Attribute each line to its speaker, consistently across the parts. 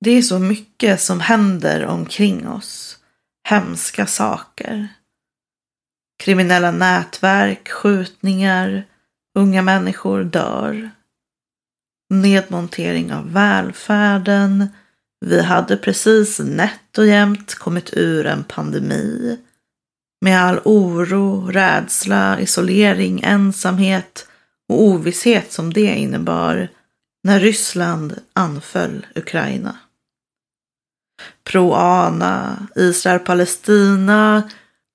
Speaker 1: Det är så mycket som händer omkring oss. Hemska saker. Kriminella nätverk, skjutningar, unga människor dör. Nedmontering av välfärden. Vi hade precis nätt och jämnt kommit ur en pandemi. Med all oro, rädsla, isolering, ensamhet och ovisshet som det innebar när Ryssland anföll Ukraina. Pro-ANA, Israel-Palestina,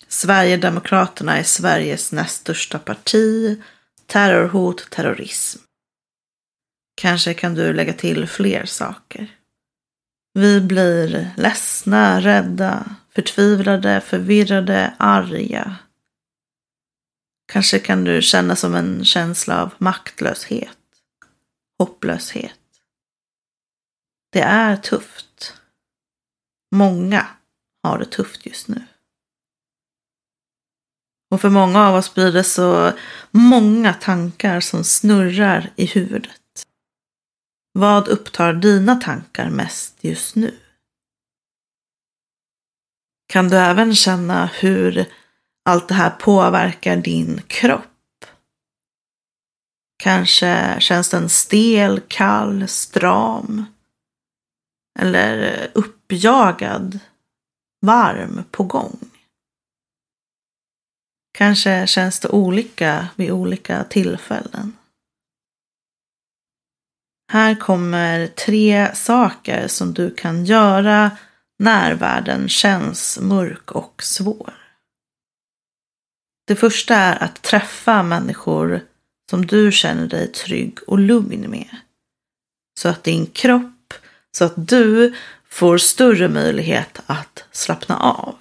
Speaker 1: Sverigedemokraterna är Sveriges näst största parti, terrorhot, terrorism. Kanske kan du lägga till fler saker. Vi blir ledsna, rädda, förtvivlade, förvirrade, arga. Kanske kan du känna som en känsla av maktlöshet, hopplöshet. Det är tufft. Många har det tufft just nu. Och för många av oss blir det så många tankar som snurrar i huvudet. Vad upptar dina tankar mest just nu? Kan du även känna hur allt det här påverkar din kropp? Kanske känns den stel, kall, stram eller eh, uppjagad, varm, på gång. Kanske känns det olika vid olika tillfällen. Här kommer tre saker som du kan göra när världen känns mörk och svår. Det första är att träffa människor som du känner dig trygg och lugn med. Så att din kropp, så att du får större möjlighet att slappna av.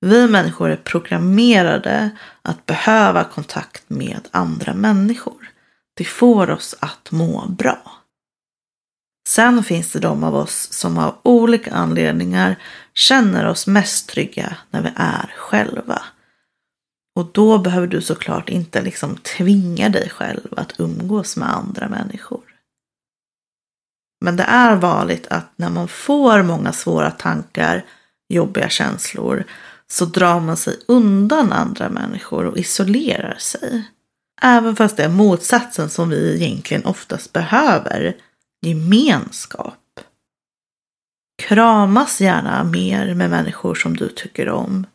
Speaker 1: Vi människor är programmerade att behöva kontakt med andra människor. Det får oss att må bra. Sen finns det de av oss som av olika anledningar känner oss mest trygga när vi är själva. Och då behöver du såklart inte liksom tvinga dig själv att umgås med andra människor. Men det är vanligt att när man får många svåra tankar, jobbiga känslor, så drar man sig undan andra människor och isolerar sig. Även fast det är motsatsen som vi egentligen oftast behöver, gemenskap. Kramas gärna mer med människor som du tycker om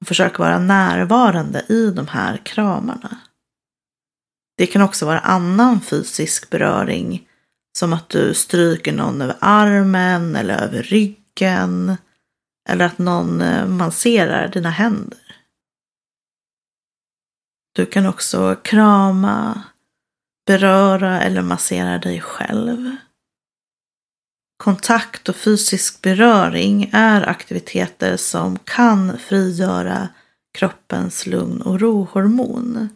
Speaker 1: och försök vara närvarande i de här kramarna. Det kan också vara annan fysisk beröring som att du stryker någon över armen eller över ryggen eller att någon manserar masserar dina händer. Du kan också krama, beröra eller massera dig själv. Kontakt och fysisk beröring är aktiviteter som kan frigöra kroppens lugn och rohormon.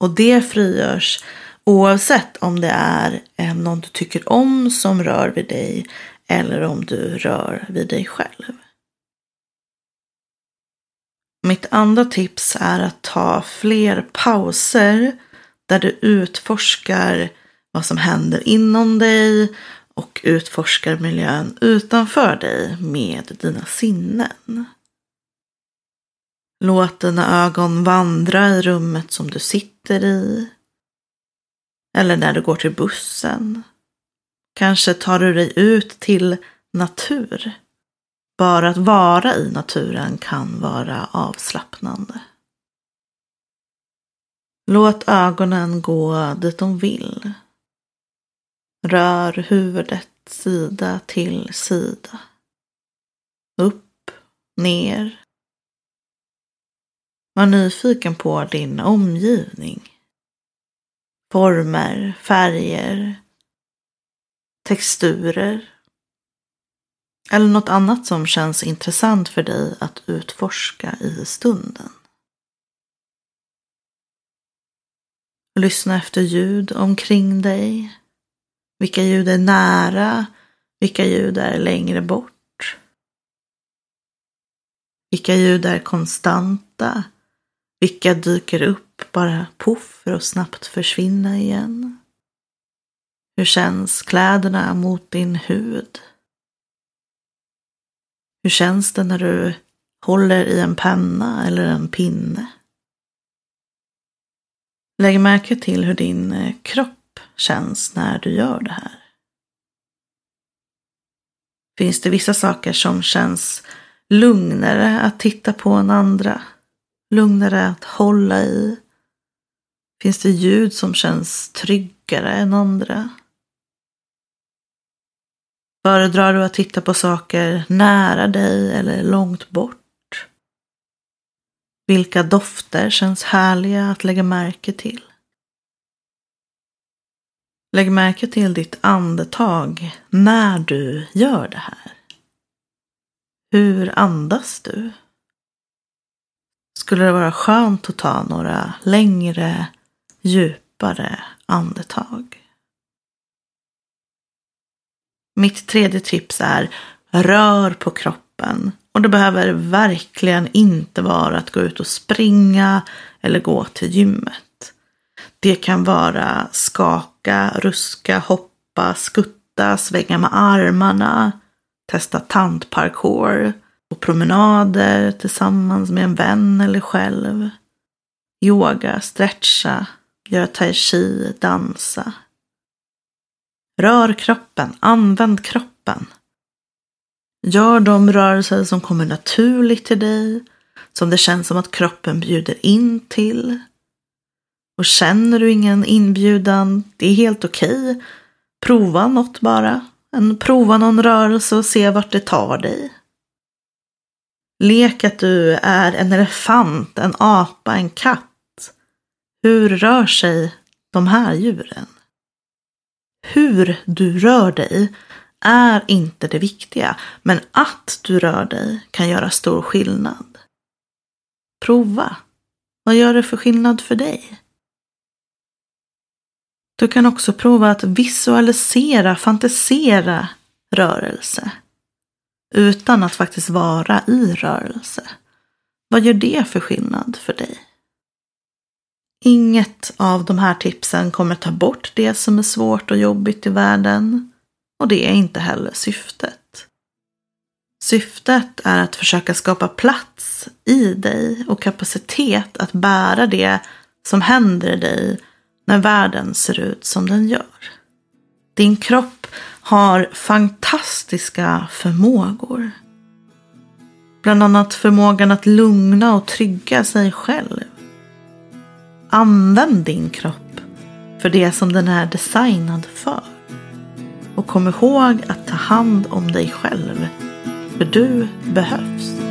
Speaker 1: Och det frigörs oavsett om det är eh, någon du tycker om som rör vid dig eller om du rör vid dig själv. Mitt andra tips är att ta fler pauser där du utforskar vad som händer inom dig och utforskar miljön utanför dig med dina sinnen. Låt dina ögon vandra i rummet som du sitter i. Eller när du går till bussen. Kanske tar du dig ut till natur bara att vara i naturen kan vara avslappnande. Låt ögonen gå dit de vill. Rör huvudet sida till sida. Upp, ner. Var nyfiken på din omgivning. Former, färger, texturer. Eller något annat som känns intressant för dig att utforska i stunden. Lyssna efter ljud omkring dig. Vilka ljud är nära? Vilka ljud är längre bort? Vilka ljud är konstanta? Vilka dyker upp bara poff för att snabbt försvinna igen? Hur känns kläderna mot din hud? Hur känns det när du håller i en penna eller en pinne? Lägg märke till hur din eh, kropp känns när du gör det här. Finns det vissa saker som känns lugnare att titta på än andra? Lugnare att hålla i? Finns det ljud som känns tryggare än andra? Föredrar du att titta på saker nära dig eller långt bort? Vilka dofter känns härliga att lägga märke till? Lägg märke till ditt andetag när du gör det här. Hur andas du? Skulle det vara skönt att ta några längre, djupare andetag? Mitt tredje tips är rör på kroppen. Och det behöver verkligen inte vara att gå ut och springa eller gå till gymmet. Det kan vara skaka, ruska, hoppa, skutta, svänga med armarna, testa tantparkour och promenader tillsammans med en vän eller själv. Yoga, stretcha, göra tai chi, dansa. Rör kroppen, använd kroppen. Gör de rörelser som kommer naturligt till dig, som det känns som att kroppen bjuder in till. Och känner du ingen inbjudan, det är helt okej. Okay. Prova något bara. Prova någon rörelse och se vart det tar dig. Lek att du är en elefant, en apa, en katt. Hur rör sig de här djuren? Hur du rör dig är inte det viktiga, men att du rör dig kan göra stor skillnad. Prova. Vad gör det för skillnad för dig? Du kan också prova att visualisera, fantisera rörelse. Utan att faktiskt vara i rörelse. Vad gör det för skillnad för dig? Inget av de här tipsen kommer ta bort det som är svårt och jobbigt i världen. Och det är inte heller syftet. Syftet är att försöka skapa plats i dig och kapacitet att bära det som händer i dig när världen ser ut som den gör. Din kropp har fantastiska förmågor. Bland annat förmågan att lugna och trygga sig själv. Använd din kropp för det som den är designad för. Och kom ihåg att ta hand om dig själv. För du behövs.